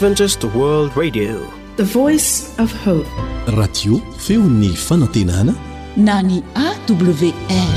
Adventist World Radio, the voice of hope. Radio feony fanantenana na ny AWR.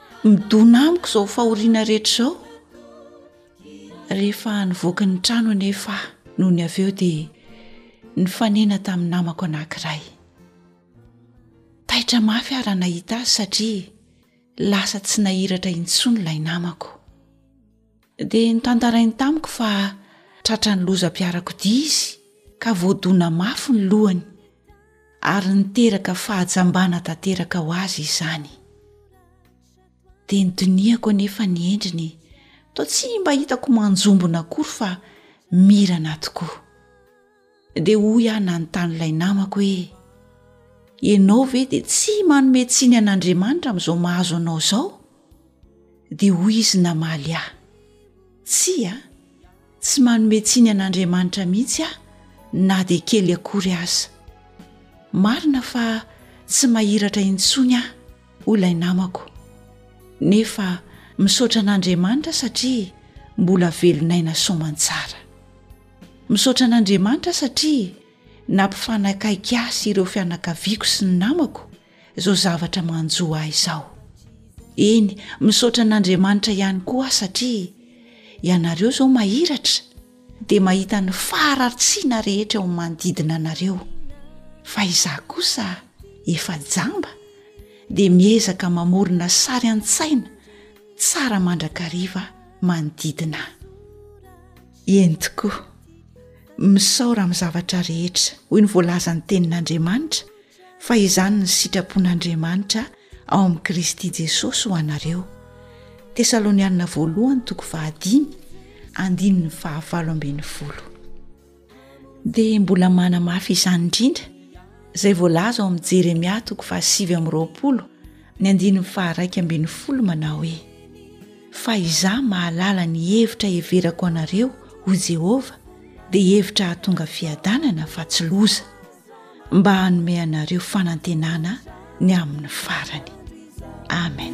Midona amiko izao fahoriana rehetra izao rehefa nivoaka ny trano anefa noho ny avy eo dia nifanena tamin'ny namako anankiray taitra mafy aho raha nahita azy satria lasa tsy nahiratra intsony ilay namako Dia notantarainy tamiko fa tratran'ny lozam-piarakodia izy ka voadona mafy ny lohany, ary niteraka fahajambana tanteraka ho azy izany. Dia nodinihako anefa ny endriny, toa tsy mba hitako manjombona akory fa mirana tokoa. Dia hoy aho nanontany ilay namako hoe, Ianao ve dia tsy manome tsiny an'Andriamanitra amin'izao mahazo anao izao? Dia hoy izy namaly ahy, Tsia, tsy manome tsiny an'Andriamanitra mihitsy aho na dia kely akory aza. Marina fa tsy mahiratra intsony aho, hoy ilay namako, nefa misaotra an'Andriamanitra satria mbola velon'aina soamantsara. Misaotra an'Andriamanitra satria nampifanakaiky ahy sy ireo fianakaviako sy ny namako izao zavatra manjo ahy izao. Eny, misaotra an'Andriamanitra ihany koa aho satria ianareo izao mahiratra dia mahita ny faharatsiana rehetra eo manodidina anareo. Fa izaho kosa efa jamba dia miezaka mamorona sary an-tsaina tsara mandrakariva manodidina ahy. Eny tokoa, misaora amin'ny zavatra rehetra, hoy ny voalazan'ny tenin'Andriamanitra, fa izany ny sitrapon'Andriamanitra ao amin'i Kristy Jesosy ho anareo. Tesalonianina voalohany toko fahadimy, andininy fahavalo ambin'ny folo. Dia mbola manamafy izany indrindra izay voalaza ao amin'i Jeremia toko fahasivy amby roapolo, Ny andininy faha raika ambin'ny folo manao hoe, Fa izaho mahalala ny hevitra heverako anareo, hoy Jehovah, dia hevitra hahatonga fiadanana fa tsy loza, mba hanome anareo fanantenana ny amin'ny farany. Amen.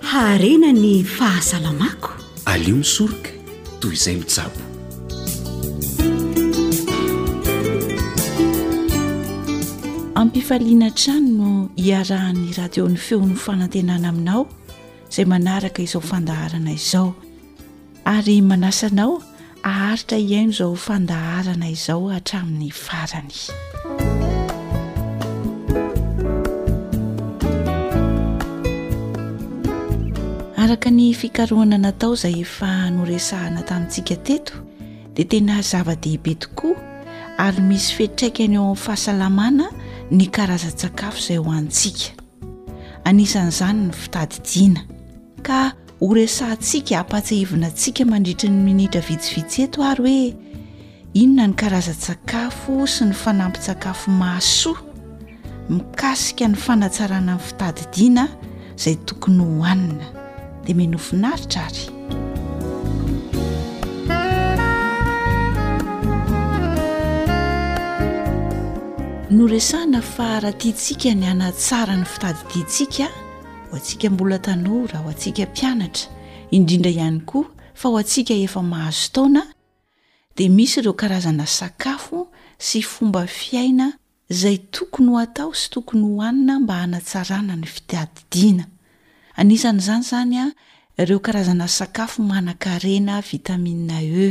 Haharena ny fahasalamako. Aleo misoroka toy izay mitsabo. Ampifaliana hatrany no iarahan'ny radion'ny feon'ny fanantenana aminao izay manaraka izao fandaharana izao. ary manasa anao aharitra hihaino izao fandaharana izao hatramin'ny farany araka ny fikarohana natao izay efa noresahana tamintsika teto dia tena zava-dehibe tokoa ary misy fetraikany eo amin'ny fahasalamana ny karazan-tsakafo izay ho antsika anisan'izany ny fitadidiana ka Ho resahantsika, hampahatsiahivina antsika mandritry ny minitra vitsivitsy eto ary hoe inona ny karazan-tsakafo sy ny fanampin-tsakafo mahasoa mikasika ny fanatsarana ny fitadidiana izay tokony ho hanina. Dia mino finaritra ary. Noresahana fa raha tiantsika ny hanatsara ny fitadidiantsika ho antsika mbola tanora, ho antsika mpianatra, indrindra ihany koa fa ho antsika efa mahazo taona dia misy ireo karazana sakafo sy fomba fiaina izay tokony ho atao sy tokony ho hanina mba hanatsarana ny fitadidiana. Anisan'izany izany ireo karazana sakafo manan-karena vitamine E,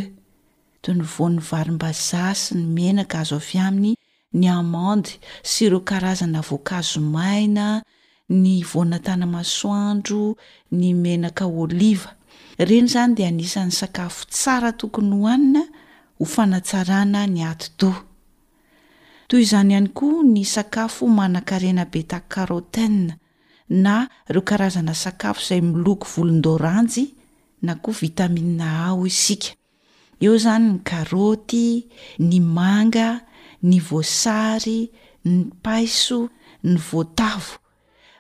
toy ny voan'ny varimbazaha sy ny menaka azo avy aminy ny amande sy ireo karazana voankazo maina, ny voana tanamasoandro, ny menaka oliva. Ireny izany dia anisan'ny sakafo tsara tokony hohanina ho fanatsarana ny atidoha. Toy izany ihany koa ny sakafo manankarena bêta-carotène na ireo karazana sakafo izay miloko volondaoranjy na koa vitamine A hoy isika. Eo izany ny karaoty, ny manga, ny voasary, ny paiso, ny voatavo.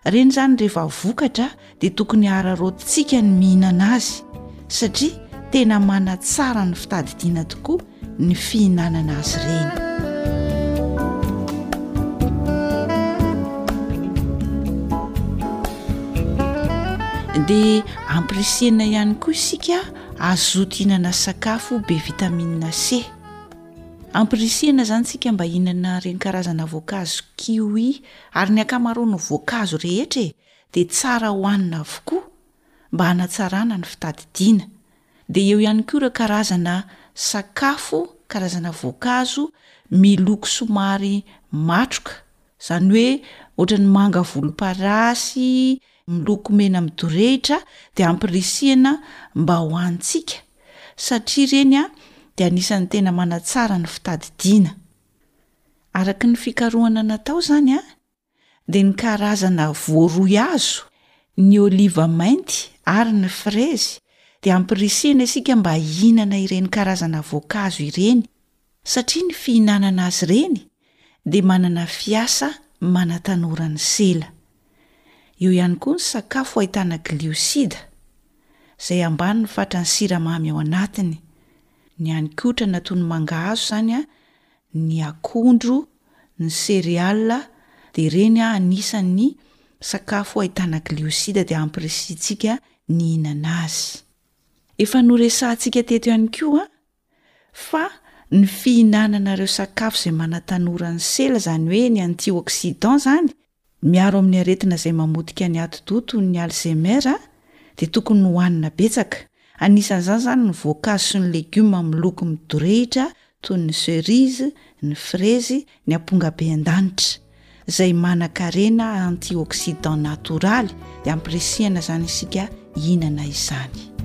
Ireny izany rehefa vokatra dia tokony hararaotintsika ny mihinana azy satria tena manatsara ny fitadidiana tokoa ny fihinanana azy ireny. Dia ampirisiana ihany koa isika Azo zoto hihinana sakafo be vitamine C. Ampirisihina izany isika mba hihinana ireny karazana voankazo kiwi ary ny ankamaroan'ny voankazo rehetra e dia tsara hohanina avokoa mba hanatsarana ny fitadidiana. Dia eo ihany koa ireo karazana sakafo, karazana voankazo miloko somary matroka, izany hoe ohatran'ny manga volomparasy, miloko mena midorehitra dia ampirisihina mba ho hanintsika satria ireny dia anisan'ny tena manatsara ny fitadidiana. Araka ny fikarohana natao izany dia ny karazana voaroy azo, ny oliva mainty ary ny frezy dia ampirisihina isika mba hihinana ireny karazana voankazo ireny satria ny fihinanana azy ireny dia manana fiasa manatanora ny sela. Eo ihany koa ny sakafo ahitana gliosida, izay ambany ny fatran'ny siramamy ao anatiny, ny hanin-kotrana toy ny mangahazo izany, ny akondro, ny céréales, dia ireny anisan'ny sakafo ahitana gliosida dia ampirisihintsika ny hihinana azy. Efa noresahantsika teto ihany koa fa ny fihinanana ireo sakafo izay manatanora ny sela izany hoe ny antioxydants izany miaro amin'ny aretina izay mamotika ny ati-doha toy ny Alzheimer dia tokony hohanina betsaka, anisan'izany izany ny voankazo sy ny legioma miloko midorehitra toy ny cerise, ny frezy Ny ampongabe an-danitra, izay manan-karena antioxydants natoraly, dia ampirisihana izany isika hihinana izany.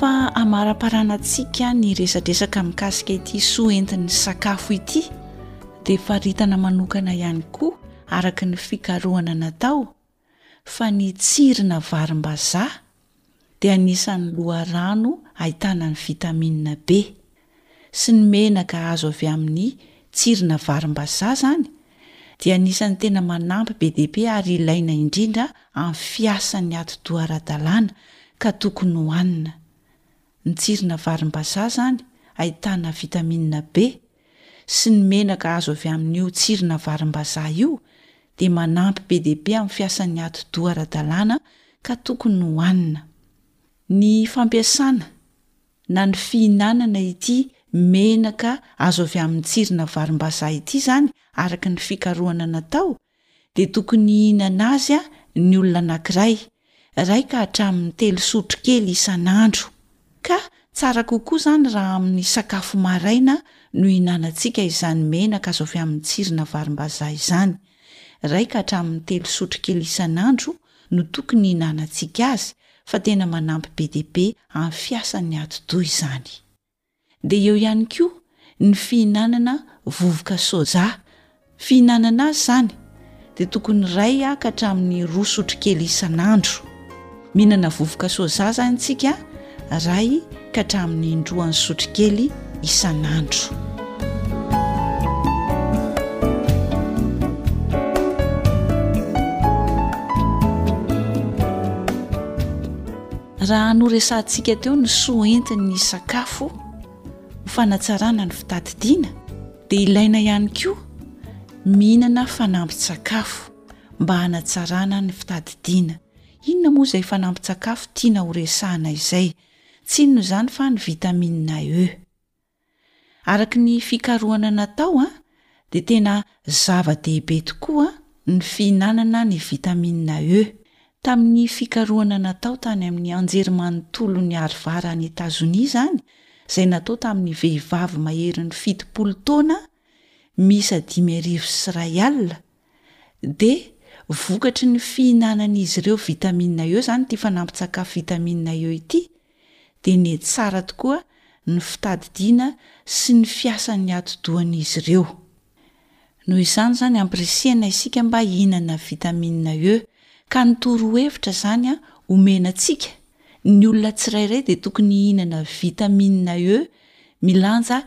Fa amaraparana antsika ny resadresaka mikasika ity soa entin'ny sakafo ity, dia faritana manokana ihany koa araka ny fikarohana natao, fa ny tsirina varimbazaha dia anisan'ny loharano ahitana ny vitamine B, sy ny menaka azo avy amin'ny tsirina varimbazaha izany dia anisan'ny tena manampy be dia be ary ilaina indrindra amin'ny fiasan'ny atidoha ara-dalàna ka tokony hohanina. Ny tsirina varimbazaha izany ahitana vitamine B sy ny menaka azo avy amin'io tsirina varimbazaha io dia manampy be dia be amin'ny fiasan'ny atidoha ara-dalàna ka tokony hohanina. Ny fampiasana na ny fihinanana ity menaka azo avy amin'ny tsirina varimbazaha ity izany araka ny fikarohana natao dia tokony hihinana azy ny olona anankiray, iray ka hatramin'ny telo sotrokely isan'andro. Ka tsara kokoa izany raha amin'ny sakafo maraina no hihinanantsika izany menaka azo avy amin'ny tsiro na varimbazaha izany. Iray ka hatramin'ny telo sotrokely isan'andro no tokony hihinanantsika azy fa tena manampy be dia be amin'ny fiasan'ny atidoha izany. Dia eo ihany koa ny fihinanana vovoka soja. Fihinanana azy izany dia tokony iray ka hatramin'ny roa sotrokely isan'andro. Mihinana vovoka soja izany isika iray ka hatramin'ny indroan'ny sotrokely isan'andro. Raha noresahantsika teo ny soa entin'ny sakafo ho fanatsarana ny fitadidiana dia ilaina ihany koa mihinana fanampin-tsakafo mba hanatsarana ny fitadidiana. Inona moa izay fanampin-tsakafo tiana horesahana izay? Tsy inona izany fa ny vitamine E. Araka ny fikarohana natao dia tena zava-dehibe tokoa ny fihinanana ny vitamina E. Tamin'ny fikarohana natao tany amin'ny Anjerimanontolon'i Harvard any Etazonia izany, izay natao tamin'ny vehivavy maherin'ny fitopolo taona miisa dimy arivo sy iray alina, Dia vokatry ny fihinanan'izy ireo vitamina eo izany ity fanampin-tsakafo vitamina eo ity, dia netsara tokoa ny fitadidiana sy ny fiasan'ny atidohan'izy ireo. Noho izany izany ampirisihana isika mba hihinana vitamina eo, ka ny torohevitra izany omena antsika, ny olona tsirairay dia tokony hihinana vitamina eo milanja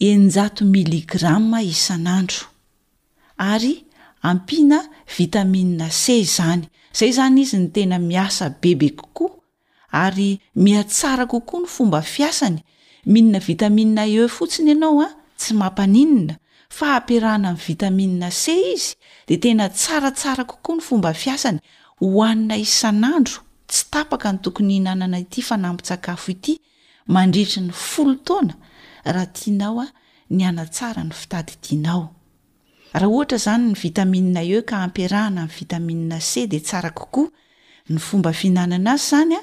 eninjato miligrama isan'andro. ary ampiana vitamine C izany, izay izany izy no tena miasa bebe kokoa ary mihatsara kokoa ny fomba fiasany, mihinana vitamine E fotsiny ianao an, tsy mampaninona, fa ampiarahana amin'ny vitamine C izy dia tena tsaratsara kokoa ny fomba fiasany, hohanina isan'andro, tsy tapaka ny tokony hihinanana ity fanampin-tsakafo ity, mandritry ny folo taona raha tianao ny hanatsara ny fitadidianao. Raha ohatra izany ny vitamine E ka ampiarahana amin'ny vitamine C dia tsara kokoa ny fomba fihinanana azy izany,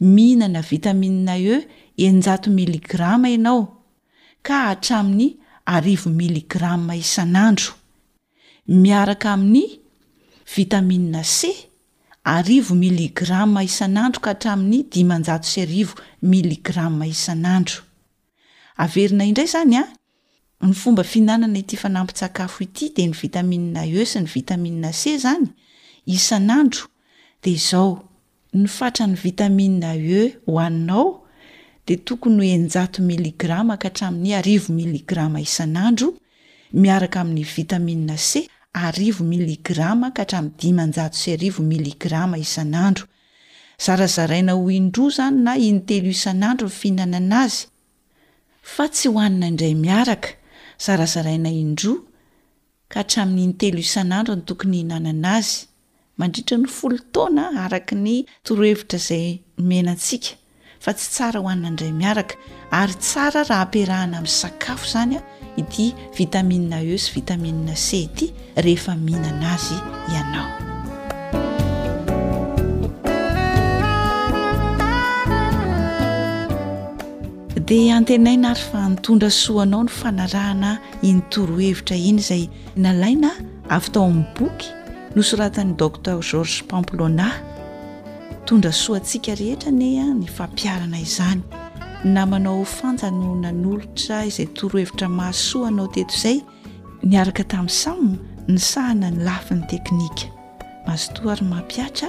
mihinana vitamine E eninjato miligrama ianao ka hatramin'ny arivo miligrama isan'andro, miaraka amin'ny vitamine C. arivo miligrama isan'andro ka hatramin'ny dimanjato sy arivo miligrama isan'andro. Averina indray izany an, ny fomba fihinanana ity fanampin-tsakafo ity dia ny vitamine E sy ny vitamine C izany isan'andro dia izao, ny fatran'ny vitamine E hohaninao dia tokony ho eninjato miligrama ka hatramin'ny arivo miligrama isan'andro, miaraka amin' ny vitaminina C arivo miligrama ka hatramin'ny dimanjato sy arivo miligrama isan'andro. Zarazaraina ho in-droa izany na in-telo isan'andro ny fihinanana azy, fa tsy hohanina indray miaraka, zarazaraina in-droa ka hatramin'ny in-telo isan'andro no tokony hihinanana azy. mandritra ny folo taona araka ny torohevitra izay nomena antsika fa tsy tsara hohanina indray miaraka ary tsara raha ampiarahana amin'ny sakafo izany ity vitamine E sy vitamine C ity rehefa mihinana azy ianao. Dia antenaina ary fa nitondra soa anao ny fanarahana iny torohevitra iny izay nalaina avy tao amin'ny boky Nosoratan'i Doctor Georges Pamplona, Tondra soa antsika rehetra anie ny fampiharana izany. Ny namanao ao Fanja no nanolotra izay torohevitra mahasoa anao teto izay, niaraka tamin'i Sam nisahana ny lafiny teknika. Mazotoa ary mampihatra.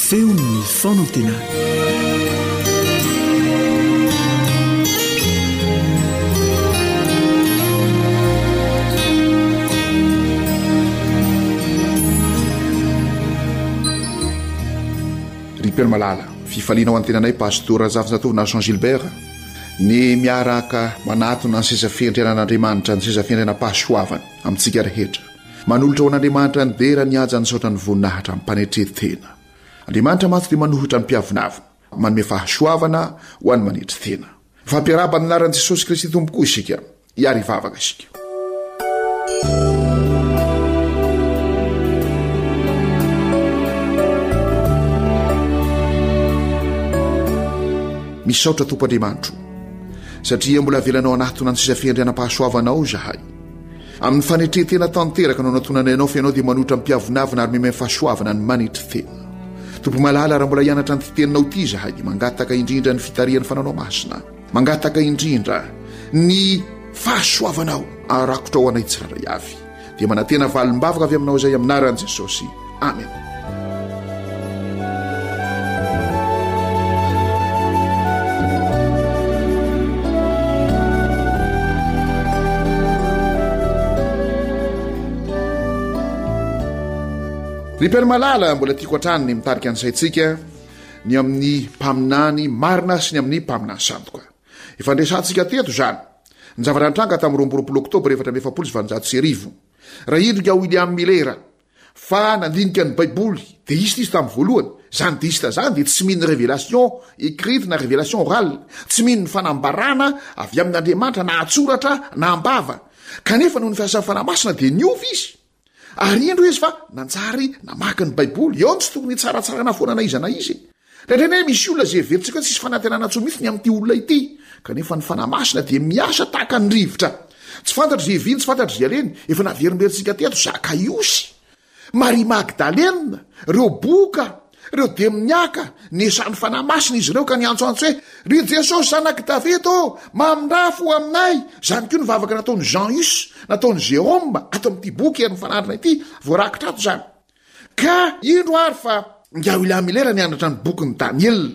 Feon'ny fanantenana. Ry Père malala, fifaliana ho an'ny tenanay Pasteur Razafinjatovo na Jean Gilbert ny miaraka manatona ny seza fiandrianan'Andriamanitra, ny seza fiandrianam-pahasoavany amintsika rehetra. Manolotra ho an'Andriamanitra ny dera ny haja nisaotra ny voninahitra am-panetren-tena. Andriamanitra mantsy dia manohitra ny mpiavonavona, manome fahasoavana ho an'ny manetry tena. Mifampiarahaba amin'ny anaran'i Jesosy Kristy Tompo koa isika. Hiary hivavaka isika. Misaotra Tompo Andriamanitro, satria mbola avelanao hanatona ny sisa fiandrianam-pahasoavanao izahay. Amin'ny fanetren-tena tanteraka no anatonanay anao fa ianao dia manohitra am-piavonavona ary mihamay fahasoavana ny manetry tena. Tompo malala, raha mbola hianatra an'ity teninao ity izahay dia mangataka indrindra ny fitarihan'ny fananao masina. Mangataka indrindra ny fahasoavanao arakotra ho anay tsirairay avy. Dia manantena valim-bavaka avy aminao izay amin'ny anaran'i Jesosy. Amen. Ry Père Malala, mbola tiako hatrany ny mitarika ny saintsika ny amin'ny mpaminany marina sy ny amin'ny mpaminany sandoka. Efa andresantsika teto izany. Ny zavatra nitranga tamin'ny roa amby roapolo oktobra efatra amby efapolo sy valonjato sy arivo. Raha indrika William Miller, Fa nandinika ny baiboly deiste izy tamin'ny voalohany. Izany deiste izany dia tsy mino révélation écrite na révélation orale. Tsy mino ny fanambarana avy amin'Andriamanitra na an-tsoratra na am-bava. Kanefa noho ny fiasan'ny Fanahy Masina dia niova izy. Ary indro izy fa nanjary namaky ny baiboly. Eo no tsy tokony hitsaratsarana foana na iza na iza e. Ndraindrainy ary misy olona izay heverintsika hoe tsisy fanantenana intsony mihitsy ny amin'ity olona ity, kanefa ny Fanahy Masina dia miasa tahaka ny rivotra. Tsy fantatr' izay iviany, tsy fantatr' izay aleny, efa naverimberintsika teto, Zakaiosy, Maria Magdalena, ireo boka, ireo demoniaka, niasàn'ny Fanahy Masina izy ireo ka niantsoantso hoe, Ry Jesosy Zanak'i Davida ô, mamindrafy ho aminay! Izany koa ny vavaka nataon'i Jean Hus, nataon'i Jérôme, ato amin'ity boky Herin'ny Fanandrina ity, voarakitra ato izany. Ka indro àry fa ingahy William Miller nianatra ny bokin'i Daniela,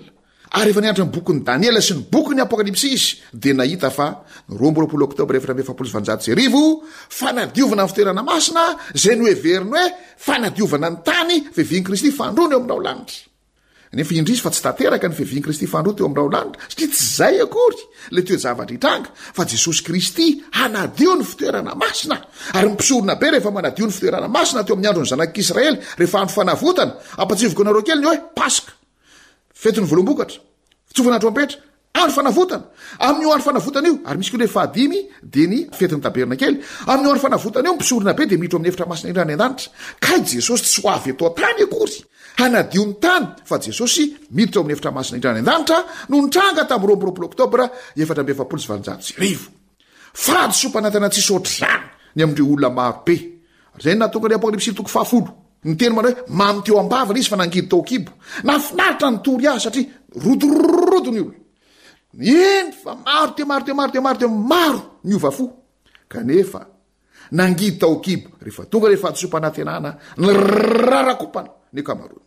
ary efa nianatra ny bokin'i Daniela sy ny bokin'ny Apokalypsy izy, dia nahita fa, ny roa amby roapolo Oktobra efatra amby efapolo sy valonjato sy arivo, fanadiovana ny fitoerana masina, izay noheveriny hoe fanadiovana ny tany, Fiavian'i Kristy, fandroana eo aminao lanitra. nefa indrisy fa tsy tanteraka ny fiavian'i Kristy faharoa teo amin'ny raholanitra, satria tsy izay akory ilay toe-javatra hitranga, fa Jesosy Kristy hanadio ny fitoerana masina, ary mpisorona be rehefa manadio ny fitoerana masina teo amin'ny andron'ny zanak'Israely rehefa andro fanavotana, ampatsivoko anareo kely ny hoe Paska, fetin'ny voalombokatra. Fitsofohana trompetra, Andro Fanavotana. Amin' io Andro Fanavotana io, ary misy koa ny hoe fahadimy, dia ny Fetin' ny Tabernakely. Amin' io Andro Fanavotana io, ny Mpisorona Be dia miditra ao amin' ny efitra masina indrindra any an-danitra. Kay Jesosy tsy ho avy eto an-tany akory hanadio ny tany, fa Jesosy miditra ao amin' ny efitra masina indrindra any an-danitra no nitranga tamin' ny roa amby roapolo Oktobra efatra amby efapolo sy valonjato sy arivo. Fahadisoam-panantenana tsisy hoatr'izany ny amin'ireo olona maro be. Izay no nahatonga ny Apokalypsy toko fahafolo. Niteny manao hoe, Mamy teo am-bava ilay izy fa nangidy tao an-kibo. Nahafinaritra nitory azy satria rodorodo ny olona. Eny fa maro dia maro dia maro dia maro dia maro niova fo. Kanefa, nangidy tao an-kibo, rehefa tonga ilay fahadisoam-panantenana, nirarakompana ny ankamaroany.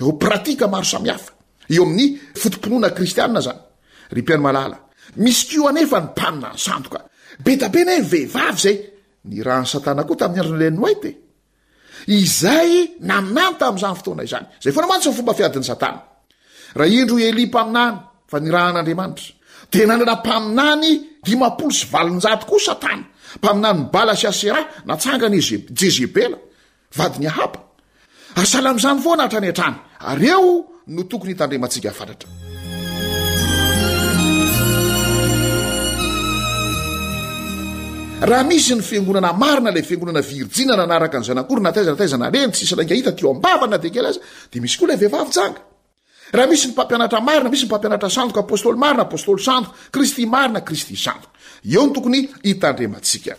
Ireo pratika maro samihafa eo amin'ny foto-pinoana kristianina izany, ry mpihaino malala. Misy koa anefa ny mpanina ny sandoka. Be dia be ny vehivavy izay nirahan'i Satana koa tamin'ny andron'ilay Noe, dia izay naminany tamin'izany fotoana izany. Izay foana mantsy ny fomba fiadin'i Satana. Raha indro i Elia mpaminany fa nirahan'Andriamanitra, dia nanana mpaminany dimampolo sy valonjato koa Satana, mpaminan'i Bala sy Asera, natsangany i Jezebela, Vadiny Ahaba. Ary sahala amin'izany foana hatrany hatrany. Ary eo no tokony hitandremantsika fatratra. Raha misy ny fiangonana marina, ilay fiangonana virjina nanaraka ny zanak'orona na taiza na taiza naleha, ny tsisy lainga hita teo am-bavany na dia kely aza, dia misy koa ilay vehivavy janga. Raha misy ny mpampianatra marina, misy ny mpampianatra sandoka, apostoly marina, apostoly sandoka, Kristy marina, Kristy sandoka. Eo no tokony hitandremantsika.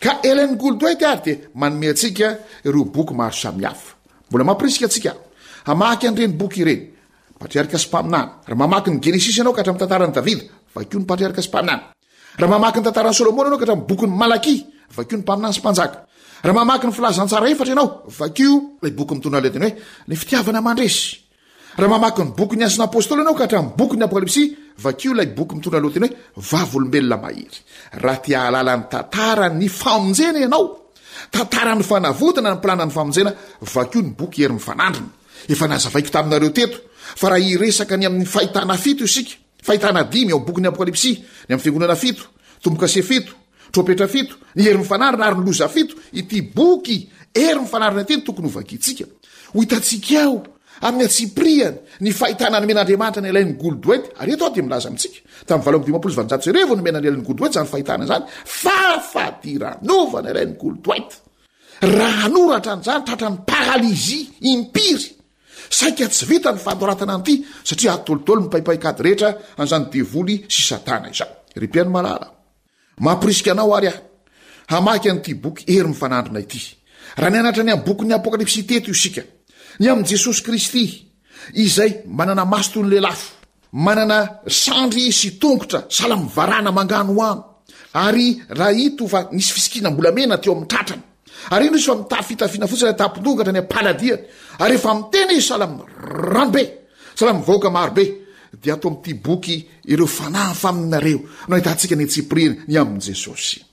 Ka Ellen Goldwait ary dia manome antsika ireo boky maro samihafa. Mbola mampirisika antsika hamaky an'ireny boky ireny. Patriarika sy mpaminany. Raha mamaky ny Genesisy ianao ka hatramin'ny tantaran'i Davida, vakio ny Patriarika sy mpaminany. Raha mamaky ny tantaran'i Solomona ianao ka hatramin'ny bokin'i Malakia, vakio ny Mpaminany sy Mpanjaka. Raha mamaky ny Filazantsara efatra ianao, vakio ilay boky mitondra ny lohateny hoe Ny fitiavana mandresy. Raha mamaky ny bokin'ny Asan'ny Apôstôly ianao ka hatramin'ny bokin'ny Apokalypsy, vakio ilay boky mitondra ny lohateny hoe Vavolombelona mahery. Raha te hahalala ny tantaran'ny famonjena ianao, tantaran'ny fanavotana ny planan'ny famonjena, vakio ny boky Hery Mifanandrina. Efa nazavaiko taminareo teto fa raha hiresaka ny amin'ny fahitana fito isika, Fahitana dimy ao bokin'ny Apokalypsy, ny amin'ny fiangonana fito, tombo-kase fito, trompetra fito, ny hery mifanarina ary ny loza fito, ity boky hery mifanarina ity no tokony ho vakintsika. Ho hitantsika ao amin'ny antsipirihany ny fahitana nomen'Andriamanitra ny Ellen Goldwait, ary eto aho dia milaza amintsika, tamin'ny valo amby dimampolo sy valonjato sy arivo no nomena ny Ellen Goldwait izany fahitana izany, fa fadiranovana Ellen Goldwait raha hanoratra an'izany tratran'ny paralisia impiry. Saika tsy vita ny fanoratana an'ity satria atolotolo ny paipaikady rehetra an'izany devoly sy satana izany. Ry mpihaino malala, mampirisika anao ary aho hamaky an'ity boky hery mifanandrina ity. Raha nianatra ny amin'ny bokin'ny Apokalypsy teto isika, ny amin'i Jesosy Kristy izay manana maso toy ny lelafo, Manana sandry sy tongotra sahala amin'ny varahina manganohano. Ary raha ito fa nisy fisikinam-bolamena teo amin'ny tratrany. Ary ino izy fa mitafy fitafiana fotsiny ary tapin-doha ka hatrany am-paladiany. Ary rehefa miteny izy sahala amin'ny rano be, sahala amin'ny vahoaka maro be. Dia ato amin'ity boky Ireo Fanahy Famin'ny Nareo no ahitantsika ny antsipiriany ny amin'i Jesosy.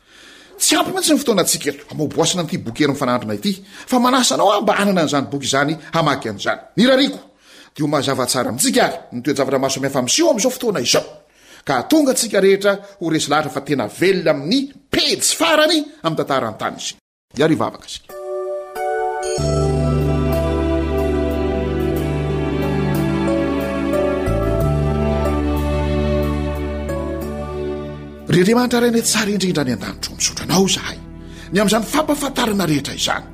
Tsy ampy mantsy ny fotoanantsika hamaoboasana an'ity boky herin'ny fanandrina ity, fa manasa anao aho mba hanana an'izany boky izany hamaky an'izany. Ny rariko dia ho mazava tsara amintsika ary ny toe-javatra maro samihafa miseho amin'izao fotoana izao, ka hahatonga antsika rehetra ho resy lahatra fa tena velona amin'ny pejy farany amin'ny tantara an-tany izay. Hiary hivavaka isika. Ry Andriamanitra Ray Mihatsara indrindra any an-danitro, misaotra anao izahay ny amin'izany fampafantarana rehetra izany.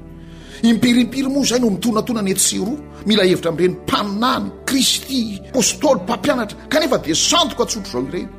Impiry impiry moa izay no mitonatona ny etsy sy eroa, mila hevitra amin'ireny mpaminany, Kristy, Apôstôly, Mpampianatra, kanefa dia sandoka tsotra izao ireny.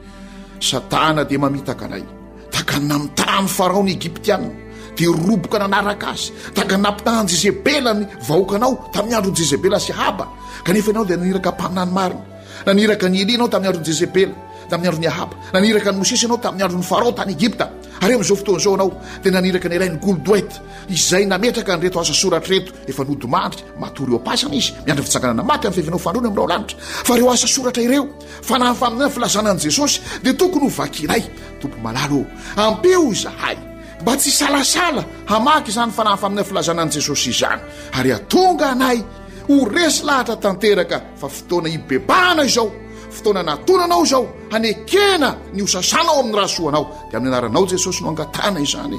Satana dia mamitaka anay. Takan'ny namitarahan'i Farao ny Egyptiana, dia roboka nanaraka azy. Takan'ny nampitahan'i Jezebela ny vahoakanao tamin'ny andron'i Jezebela sy Ahaba, kanefa ianao dia naniraka mpaminany marina. Naniraka an'i Elia ianao tamin'ny andron'i Jezebela, tamin'ny andron'i Ahaba. Naniraka an'i Mosesy ianao tamin'ny andron'i Farao tany Egypta, ary amin'izao fotoana izao ianao dia naniraka ny rain'i Goldoet, izay nametraka an'ireto asa soratra ireto, efa nodimandry, matory eo am-pasana izy, miandry fitsanganana maty amin'ny fiavianao fandroana amin'ireo lanitra. Fa ireo asa soratra ireo, fa na ny faminany filazana an'i jesosy dia tokony ho vakianay tompo malala ô ampeo izahay mba tsy salasala hamaky izany fanahy faminay filazana an'i jesosy izany ary atonga anay ho resy lahatra tanteraka fa fotoana hibebahana izao fotoana natonanao izao hanekena ny hosasanao amin'ny rasoanao dia amin'ny anaranao jesosy no angatana izany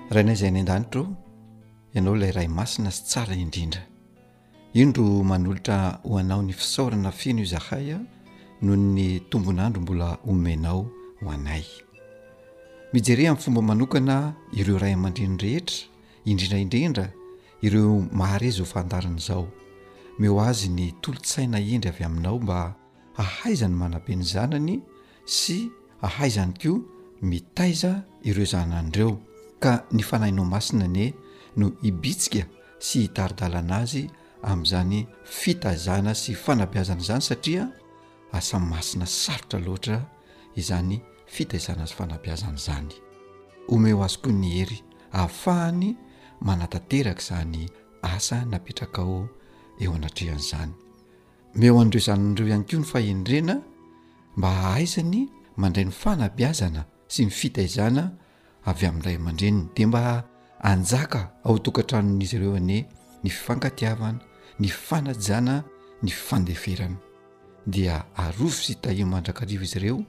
Rainay izay any an-danitra o, Ianao ilay Ray masina sy tsara indrindra. Indro manolotra ho Anao ny fisaorana feno izahay noho ny tombon'andro mbola omenao ho anay. Mijery amin'ny fomba manokana ireo ray aman-dreny rehetra, indrindra indrindra ireo mahare izao fandarina izao. Meo azy ny tolo-tsaina hendry avy Aminao mba hahaizany manabe ny zanany sy ahaizany koa mitaiza ireo zananreo ka ny fanahinao masina anie no hibitsika sy hitari-dalana azy amin'izany fitaizana sy fanabeazana izany satria asa masina sarotra loatra izany fitaizana sy fanabeazana izany omeo azy koa ny hery ahafahany manatanteraka izany asa napetrakao eo anatrehan'izany Omeo an'ireo zanany ireo ihany koa ny fahendrena mba hahaizany mandray ny fanabeazana sy ny fitaizana avy amin'ny ray aman-dreniny, dia mba hanjaka ao an-tokantranon'izy ireo anie ny fifankatiavana, ny fanajana, ny fandeferana. Dia arovy sy tahio mandrakariva izy ireo,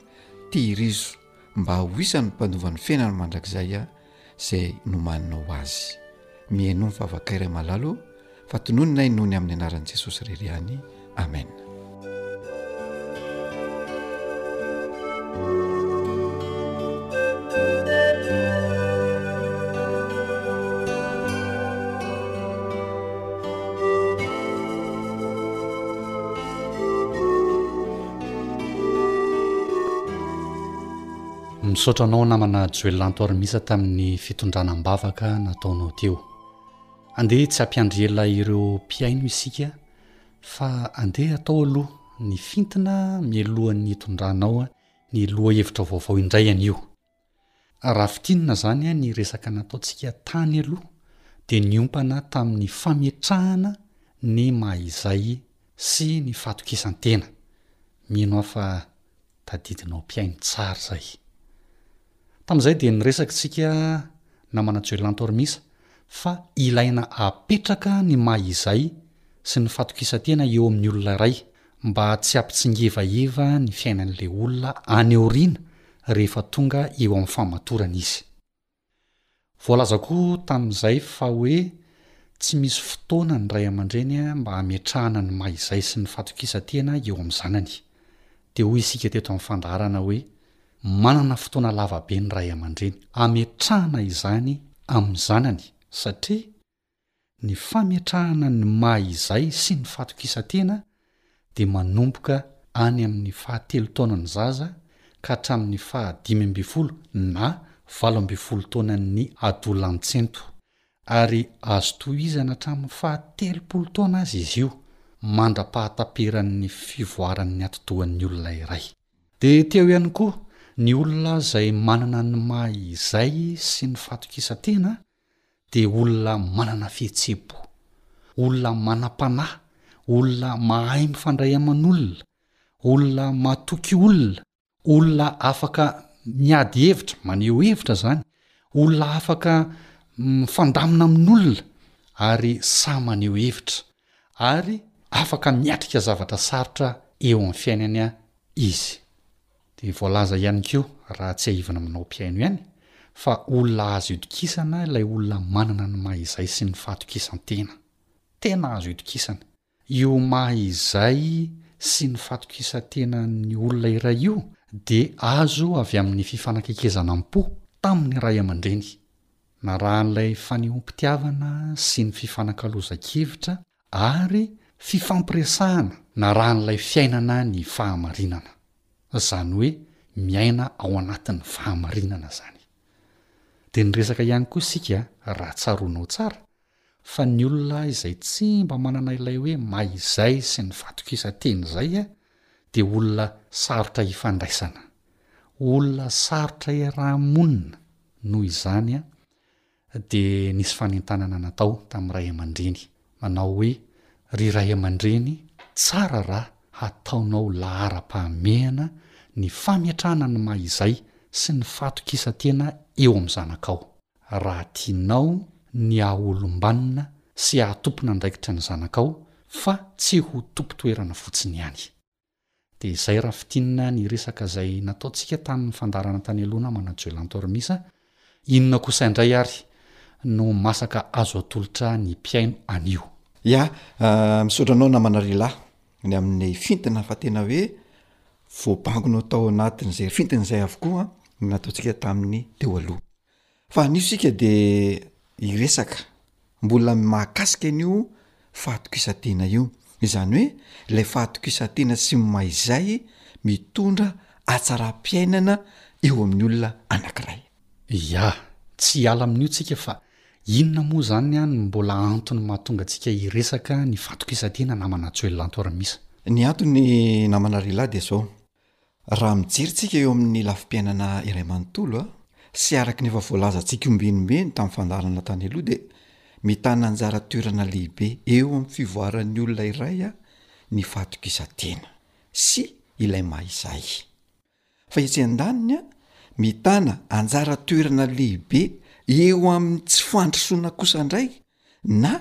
tehirizo mba ho isan'ny mpanova ny fiainany mandrakizay aho izay nomaninao azy. Mihenoa ny favaka iray malalo fa tononina inoany amin'ny anaran'i Jesosy irery ihany. Amen. Misaotra anao namana Joel Antoarimisa tamin'ny fitondrana am-bavaka nataonao teo. Andeha tsy hampiandry ela ireo mpihaino isika fa andeha atao aloha ny fintina mialohan'ny hitondranao ny lohahevitra vaovao indray anio. Raha fintinina izany ny resaka nataontsika tany aloha dia niompana tamin'ny fametrahana ny maha izay sy ny fahatokisan-tena, mino aho fa tadidinao mpihaino tsara izay. Tamin'izay dia niresaka isika namana Joelanto Ormisa fa ilaina apetraka ny maha izay sy ny fahatokisan-tena eo amin'ny olona iray mba tsy hampitsingevaheva ny fiainan'ilay olona any aoriana rehefa tonga eo amin'ny fahamatorana izy. Voalaza koa tamin'izay fa hoe tsy misy fotoana ny ray aman-dreny mba hametrahana ny maha izay sy ny fatokisan-tena eo amin'ny zanany. Dia hoy isika teto amin'ny fandaharana hoe manana fotoana lava be ny ray aman-dreny hametrahana izany amin'ny zanany satria Ny fametrahana ny maha izay sy ny fatokisan-tena dia manomboka any amin'ny faha telo taonan'ny zaza ka hatramin'ny faha dimy ambin'ny folo na valo ambin'ny folo taonan'ny adolantsento, ary azo tohizana hatramin'ny faha telopolo taona aza izy io, mandra-pahataperan'ny fivoaran'ny atidohan'ny olona iray. Dia teo ihany koa ny olona izay manana ny maha izay sy ny fatokisan-tena dia olona manana fihetseham-po, olona manam-panahy, olona mahay mifandray aman'olona, olona matoky olona, olona afaka miady hevitra, maneho hevitra izany, olona afaka mifandamina amin'olona ary sahy maneho hevitra, ary afaka miatrika zavatra sarotra eo amin'ny fiainany izy. Dia voalaza ihany koa, raha tsiahivina aminao mpihaino ihany, fa olona azo itokisana ilay olona manana ny maha izay sy ny fahatokisan-tena. Tena azo itokisana. Io maha izay sy ny fahatokisan-tenan'ny olona iray io dia azo avy amin'ny fifanakaikezana am-po tamin'ny ray aman-dreny, narahan'ilay fanehoam-pitiavana sy ny fifanakalozan-kevitra Ary fifampiresahana narahan'ilay fiainana ny fahamarinana. Izany hoe miaina ao anatin'ny fahamarinana izany. Dia niresaka ihany koa isika, raha tsaroanao tsara, fa ny olona izay tsy mba manana ilay hoe maha izay sy ny fahatokisan-tena izay dia olona sarotra hifandraisana. Olona sarotra iaraha-monina, noho izany, dia nisy fanentanana natao tamin'ny ray aman-dreny manao hoe, Ry ray aman-dreny, tsara raha hataonao laharam-pahamehana ny fametrahana ny maha izay sy ny fahatokisan-tena eo amin'ny zanakao, raha tianao ny hahaolom-banona sy haha-tompon'andraikitra ny zanakao fa tsy ho tompon-toerana fotsiny ihany. Dia izay raha fintinina ny resaka izay nataontsika tamin'ny fandaharana Taneloha namana Joel Antormisa, inona kosa indray ary no masaka azo atolotra ny mpihaino anio? Ya, misaotra anao namana Rila ny amin'ny fintina fa tena hoe voabangonao tao anatin'izay fintina izay avokoa ny nataontsika tamin'ny teo aloha. Fa anio sika de hiresaka mbola mahakasika an'io fahatokisan-tena io, izany hoe ilay fahatokisan-tena sy ny mahizay mitondra hatsaram-piainana eo amin'ny olona anankiray. Ia, tsy hiala amin'io tsika fa inona moa zany an ny mbola antony mahatonga antsika hiresaka ny fahatokisan-tena namana Joel Antoaramisa? Ny antony namana Rila dia zao, Raha mijery tsika eo amin'ny lafim-piainana iray manontolo sy araka ny efa voalazantsika ombenombeno tamin'ny fandaharana tany aloha dia mitana anjara toerana lehibe eo amin'ny fivoaran'ny olona iray ny fahatokisan-tena sy ilay maha izay fa etsy andaniny mitana anjara toerana lehibe eo amin'ny tsy fandrosoana kosa indray na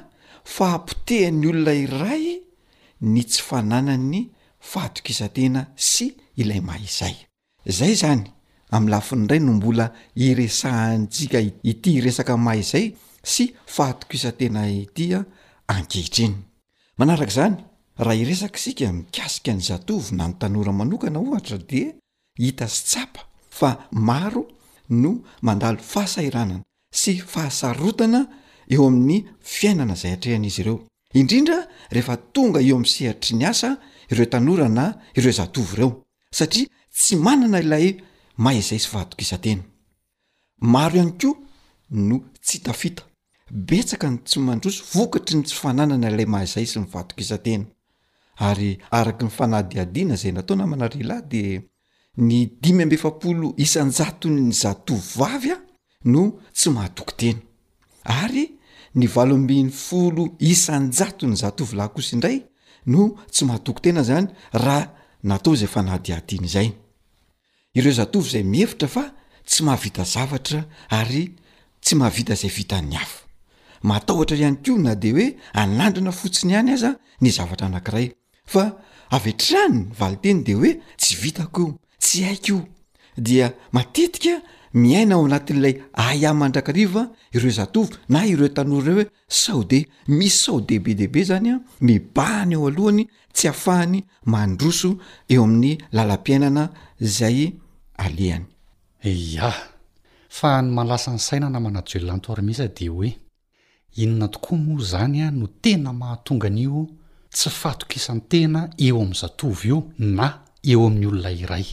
fahapotehan'ny olona iray ny tsy fananany fahatokisantena sy ilay maha izay. Izay izany amin'ny lafiny iray no mbola iresahantsika ity resaka maha izay sy fahatokisantena ity ankehitriny. Manaraka izany, raha hiresaka isika mikasika ny zatovo na ny tanora manokana ohatra dia Hita sy tsapa fa maro no mandalo fahasahiranana sy fahasarotana eo amin'ny fiainana izay atrehan'izy ireo, indrindra rehefa tonga eo amin'ny sehatry ny asa ireo tanora na ireo zatovo ireo, satria tsy manana ilay maha-izay sy fahatokisan-tena. Maro ihany koa no tsy tafita. Betsaka ny tsy mandroso vokatry ny tsy fananana ilay mahazay sy mivadikisa-tena. Ary araka ny fanadihadiana izay natao namana ry lahy dia ny dimy amby efapolo isan-jaton'ny zatovovavy no tsy mahatoky tena. Ary ny valo ambin'ny folo isan-jaton'ny zatovolahy kosa indray no tsy mahatoky tena izany raha natao izay fanadihadiana izay. Ireo zatovo izay mihevitra fa tsy mahavita zavatra ary tsy mahavita izay vitan'ny hafa. Matahotra ihany koa na dia hoe anandrana fotsiny ihany aza ny zavatra anankiray. Fa avy hatrany ny valinteny dia hoe tsy vitako io, tsy haiko io. Dia matetika miaina ao anatin'ilay ahiahy mandrakariva ireo zatovo na ireo tanora ireo hoe sao dia misy sao dia be dia be izany mibahana eo alohany tsy afahany mandroso eo amin'ny lalam-piainana izay alehany. Ia. Fa ny mahalasa ny saina na manaduella anto armisa dia hoe, inona tokoa moa izany no tena mahatonga an'io tsy fahatokisan-tena eo amin'ny zatovo io na eo amin'ny olona iray?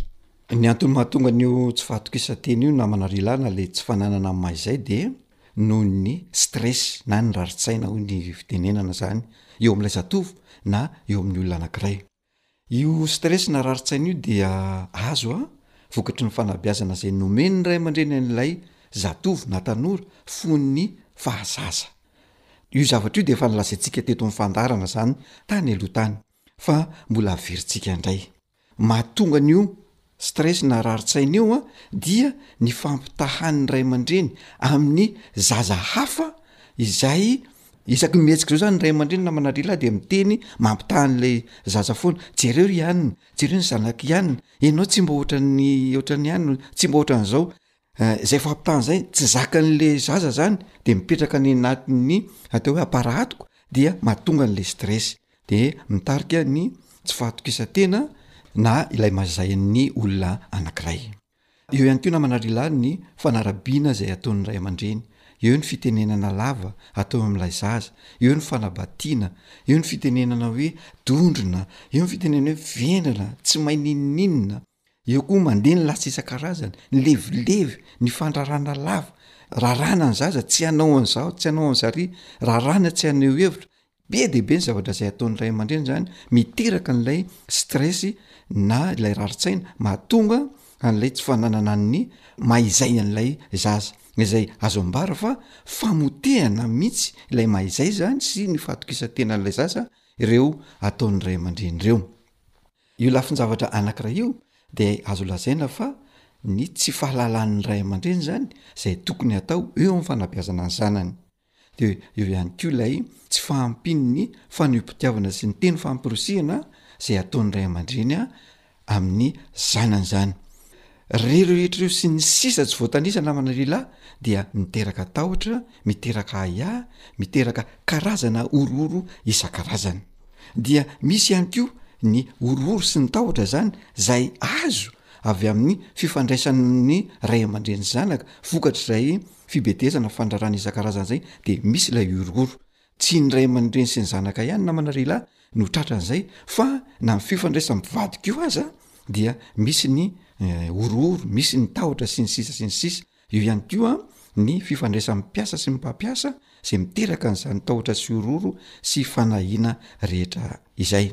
Ny antony mahatonga an'io tsy fahatokisan-tena io na manarila na ilay tsy fananana maha izay dia. noho ny stress na ny rarin-tsaina hoy ny fitenenana izany eo amin'ilay zatovo na eo amin'ny olona anankiray. Io stress na rarin-tsaina io dia azo a vokatry ny fanabeazana izay nomen'ny ray aman-dreny an'ilay zatovo na tanora fony ny faha zaza. Io zavatra io dia efa nolazaintsika teto amin'ny fandaharana izany tany aloha tany fa mbola averintsika indray. Mahatonga an'io stress nararin-tsaina io dia ny fampitahan'ny ray aman-dreny amin'ny zaza hafa izay isaky ny mihetsika izao zany ny ray aman-dreny na manadrilahy dia miteny mampitaha an'ilay zaza foana, jereo ry anona, jereo ny zanak'i anona, ianao tsy mba ohatran'ny ohatran'i anona, tsy mba ohatran'izao. Eh, zay fampitahana zay tsy zakan'le zaza zany de mipetraka any anatin'ny atao hoe aparatoko dia mahatonga an'le stress de mitarika ny tsy fahatokisantena na ilay mazay an'ny olona anankiray. Eo ihany koa namana ry lahy ny fanarabiana zay ataon'ny ray aman-dreny, eo ny fitenenana lava atao amin'ilay zaza, eo ny fanabatiana, eo ny fitenenana hoe dondrona, eo ny fitenenana hoe vendrana, tsy mahay n'inon'inona, Eo koa mandeha ny lasy isan-karazany, ny levilevy, ny fandrarana lava, raràna ny zaza, tsy hanao an'izao, tsy hanao an'zary, raràna tsy haneho hevitra. Be dia be ny zavatra izay ataon'ny ray aman-dreny izany, miteraka an'ilay stress na ilay rarin-tsaina mahatonga an'ilay tsy fananana ny maha izay an'ilay zaza. Izay azo ambara fa famotehana mihitsy ilay maha izay izany sy ny fahatokisan-tenan'ilay zaza ireo ataon'ny ray aman-dreny ireo. Io lafin-javatra anankiray io dia azo lazaina fa ny tsy fahalalan'ny ray aman-dreny izany izay tokony hatao eo amin'ny fanabeazana ny zanany. Dia eo ihany koa ilay tsy fahampian'ny fanehom-pitiavana sy ny teny famporisihana izay ataon'ny ray aman-dreny amin'ny zanany izany. Rey rehetra ireo sy ny sisa tsy voatanisa namana lehilahy dia miteraka tahotra, miteraka ahiahy, miteraka karazana horohoro isan-karazany. Dia misy ihany koa ny horohoro sy ny tahotra izany izay azo avy amin'ny fifandraisan'ny ray aman-dreny-zanaka, vokatr'izay fibedesana, fandrarana isan-karazany izay dia misy ilay horohoro. Tsy ny ray aman-dreny sy ny zanaka ihany namana lehilahy no tratran'izay fa na ny fifandraisan'ny mpivady koa aza dia misy ny horohoro, misy ny tahotra sy ny sisa sy ny sisa. Eo ihany koa ny fifandraisan'ny mpiasa sy ny mpampiasa izay miteraka an'izany tahotra sy horohoro sy fanahiana rehetra izay.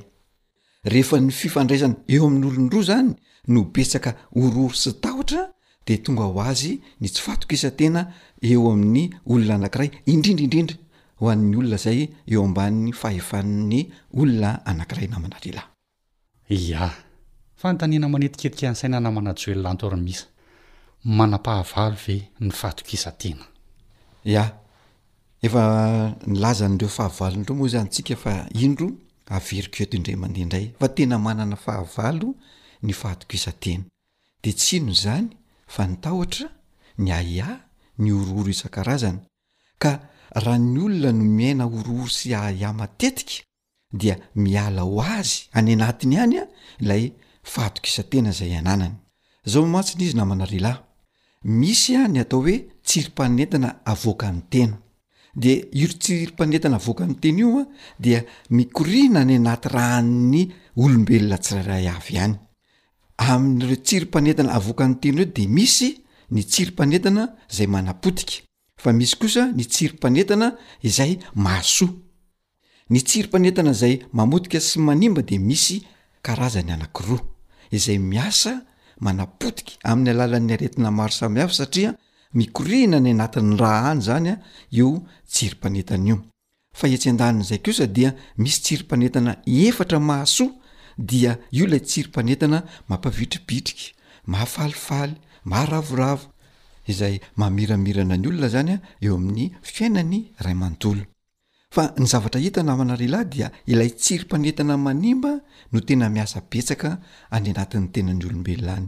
Rehefa ny fifandraisana eo amin'ny olon-droa izany no betsaka horohoro sy tahotra dia tonga ho azy ny tsy fahatokisan-tena eo amin'ny olona anankiray, indrindra indrindra ho an'ny olona izay eo ambanin'ny fahefan'ny olona anankiray namana lehilahy. Ia. Fanontaniana manetiketika ny saina namana Joel Antormisa, Manam-pahavalo ve ny fahatokisan-tena? Ia. Efa nilaza an'ireo fahavalo indreo moa zany tsika fa indro averiko eto indray mandeha indray fa tena manana fahavalo ny fahatokisan-tena de tsy inona izany fa ny tahotra ny ahiahy ny horohoro isan-karazany ka raha ny olona no miaina horohoro sy ahiahy matetika dia miala ho azy any anatiny any ilay fahatokisan-tena izay ananany. Izao mantsy ny izy namana ry lahy, misy ny atao hoe tsirim-panentana avoakan'ny tena. Dia io tsirim-panentana avoakan'ny tena io dia mikoriana any anaty ran'ny olombelona tsirairay avy any. Amin'ireo tsirim-panentana avoakan'ny tena ireo dia misy ny tsirim-panentana izay manapotika, fa misy kosa ny tsirim-panentana izay mahasoa. Ny tsirim-panentana izay mamotika sy manimba dia misy karazany anankiroa, izay miasa manapotika amin'ny alalan'ny aretina maro samihafa satria mikoriana any anatin'ny ra any izany io tsirim-panentana io. Fa etsy an-danin'izay kosa dia misy tsirim-panentana efatra mahasoa, dia io ilay tsirim-panentana mampavitribitrika, mahafalifaly, maharavoravo, izay mamiramirana ny olona izany eo amin'ny fiainany iray manontolo. Fa ny zavatra hita namana Rila dia ilay tsirim-panentana manimba no tena miasa betsaka any anatin'ny tenan'ny olombelona any,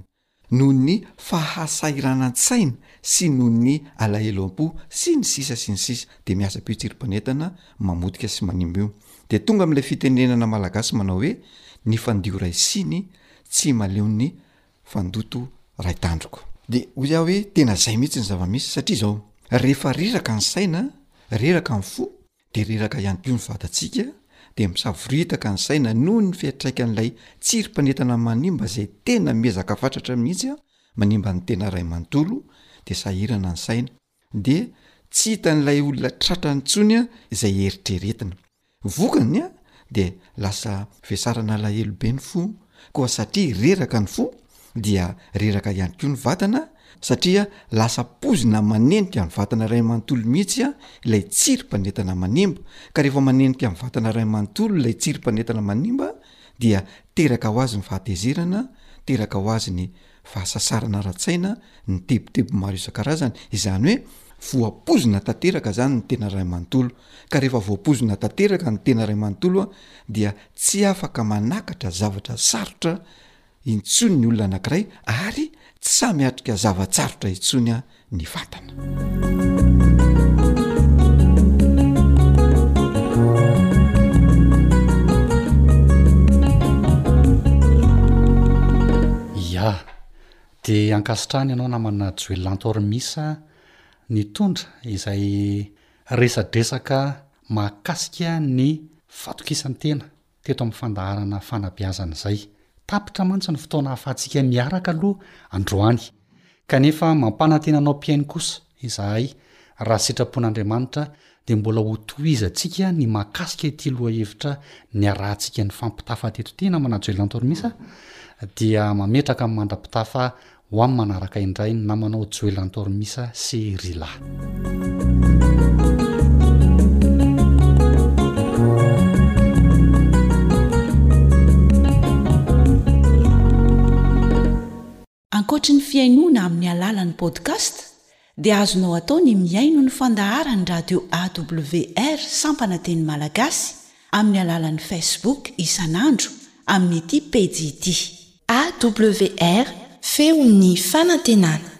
noho ny fahasahiranan-tsaina sy noho ny alahelom-po sy ny sisa sy ny sisa dia miasa be io tsirim-panentana mamotika sy manimba io dia tonga amin'ilay fitenenana malagasy manao hoe ny fandio ray siny tsy maleon'ny fandoto ray tandroko. De hoy aho hoe tena zay mihitsy ny zava-misy satria zao, rehefa reraka ny saina, reraka ny fo de reraka ihany koa ny vatantsika de misavoritaka ny saina noho ny fiatraikan'ilay tsirmpanentana manimba zay tena miezaka fatratra mihitsy manimba ny tena ray manontolo de sahirana ny saina. dia tsy hitan'ilay olona tratra intsony izay eritreretina. Vokany dia lasa vesarana alahelo be ny fo, koa satria reraka ny fo dia reraka ihany koa ny vatana satria lasa poizina manenika ny vatana iray manontolo mihitsy ilay tsirim-panentana manimba, ka rehefa manenika ny vatana iray manontolo ilay tsirim-panentana manimba dia teraka ho azy ny fahatezerana, teraka ho azy ny fahasasarana ara-tsaina, ny tebiteby maro isan-karazany, izany hoe voapoizina tanteraka izany ny tena ray manontolo, ka rehefa voapoizina tanteraka ny tena ray manontolo dia tsy afaka manakatra zavatra sarotra intsony ny olona anankiray ary tsy samy atrika zava-tsarotra intsony ny vatana. Dia ankasitrahana ianao namana Joelantor Missa nitondra izay resadresaka mahakasika ny fatokisan-tena teto amin'ny fandaharana fanabeazana izay. Tapitra mantsy ny fotoana ahafahantsika miaraka aloha androany. Kanefa mampanantena anao mpihaino kosa izahay, raha sitrapon'Andriamanitra, dia mbola hotohizantsika ny mahakasika ity lohahevitra niarahantsika nifampitafa teto Tena Manajoelantormisa dia mametraka amin'ny mandra-pitafa Ho am manaraka indray ny namanao Joel Antormisa sy Rila. Ankoatry ny fihainoana amin'ny alalan'ny podcast dia azonao atao ny mihaino ny fandaharan'ny radio AWR sampana teny malagasy amin'ny alalan'ny Facebook isan'andro amin'ity pejy ity. AWR, Feon'ny fanantenana.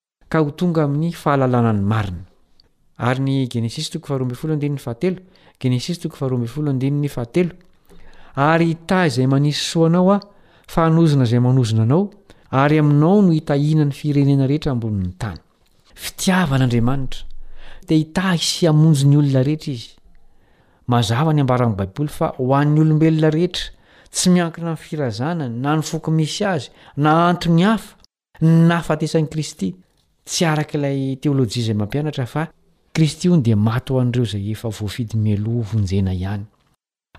ka ho tonga amin'ny fahalalana ny marina. Ary ny Genesisy toko faharoa ambin'ny folo andininy fahatelo, Genesisy toko faharoa ambin'ny folo andininy fahatelo, Ary hitahy izay manisy soa anao Aho, fa hanozona izay manozona anao, ary aminao no hitahiana ny firenena rehetra ambonin'ny tany. Fitiavan' Andriamanitra. Te hitahy sy hamonjy ny olona rehetra Izy. Mazava ny ambaran'ny Baiboly fa ho an'ny olombelona rehetra, tsy miankina amin'ny firazanany, na ny foko misy azy, na antony hafa, Ny nahafatesan'i Kristy, tsy araka ilay teolojia izay mampianatra fa Kristy hono dia maty ho an'ireo izay efa voafidy mialoha hovonjena ihany.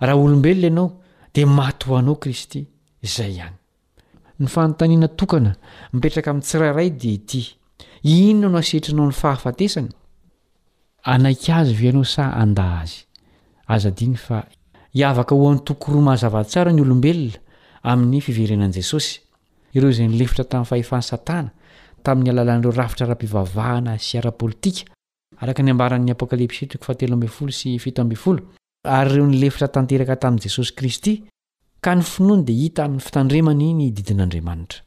Raha olombelona ianao, dia maty ho anao Kristy, izay ihany. Ny fanontaniana tokana mipetraka amin'ny tsirairay dia ity, Inona no asetrinao ny fahafatesana? Hanaiky azy ve ianao sa handà azy? Aza adino fa hiavaka ho antoko roa mazava tsara ny olombelona amin'ny fiverenan'i Jesosy, ireo izay nilefitra tamin'ny fahefan'i Satana tamin'ny alalan'ireo rafitra ara-pivavahana sy ara-politika, araka ny ambaran'ny Apokalypsy toko fahatelo ambin'ny folo sy fito ambin'ny folo, ary ireo nilefitra tanteraka tamin'i Jesosy Kristy, ka ny finoany dia hita amin'ny fitandremany ny didin'Andriamanitra.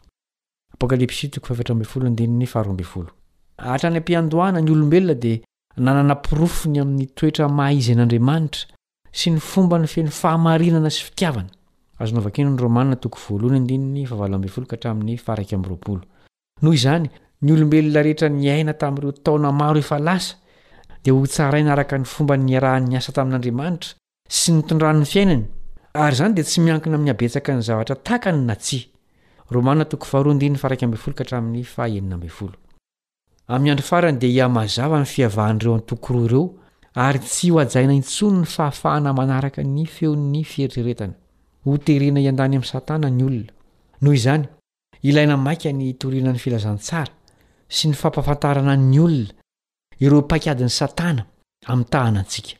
Apokalypsy toko fahefatra ambin'ny folo andininy faharoa ambin'ny folo. Hatrany am-piandohana, ny olombelona dia nanana porofo ny amin'ny toetra maha-izy an'Andriamanitra sy ny fombany feno fahamarinana sy fitiavana. Azonao vakina ny Romana toko voalohany andininy fahavalo ambin'ny folo ka hatramin'ny faha-iraika amby roapolo. Noho izany, ny olombelona rehetra niaina tamin'ireo taona maro efa lasa dia hotsaraina araka ny fomba niarahany niasa tamin'Andriamanitra sy nitondrany ny fiainany, ary izany dia tsy miankina amin'ny habetsaky ny zavatra takany na tsia. Romana toko faharoa andininy faha-iraika ambin'ny folo ka hatramin'ny faha-enina ambin'ny folo. Amin'ny andro farany dia hihamazava ny fihavahan'ireo antoko roa ireo ary tsy hohajaina intsony ny fahafahana manaraka ny feon'ny fieritreretana. Hoterena hiandany amin'i Satana ny olona. Noho izany, ilaina maika ny hitoriana ny filazantsara sy ny fampahafantarana ny olona ireo paikadin'i Satana hamitahana antsika.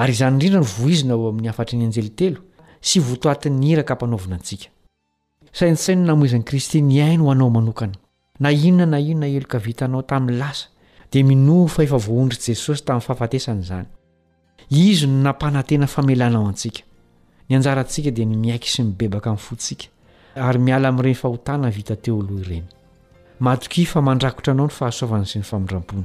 Ary izany indrindra no voizina ao amin'ny hafatry ny anjely telo sy votoatin'ny iraka ampanaovina antsika. Saintsaino ny namoizan'i Kristy ny ainy ho anao manokana. Na inona na inona heloka vitanao tamin'ny lasa, dia minoa fa efa voahondry Jesosy tamin'ny fahafatesany izany. Izy no nampanantena famelana ho antsika. Ny anjarantsika dia ny miaiky sy mibebaka amin'ny fontsika, ary miala amin'ireny fahotana vita teo aloha ireny. Matokia fa mandrakotra anao ny fahasoavany sy ny famindrampony.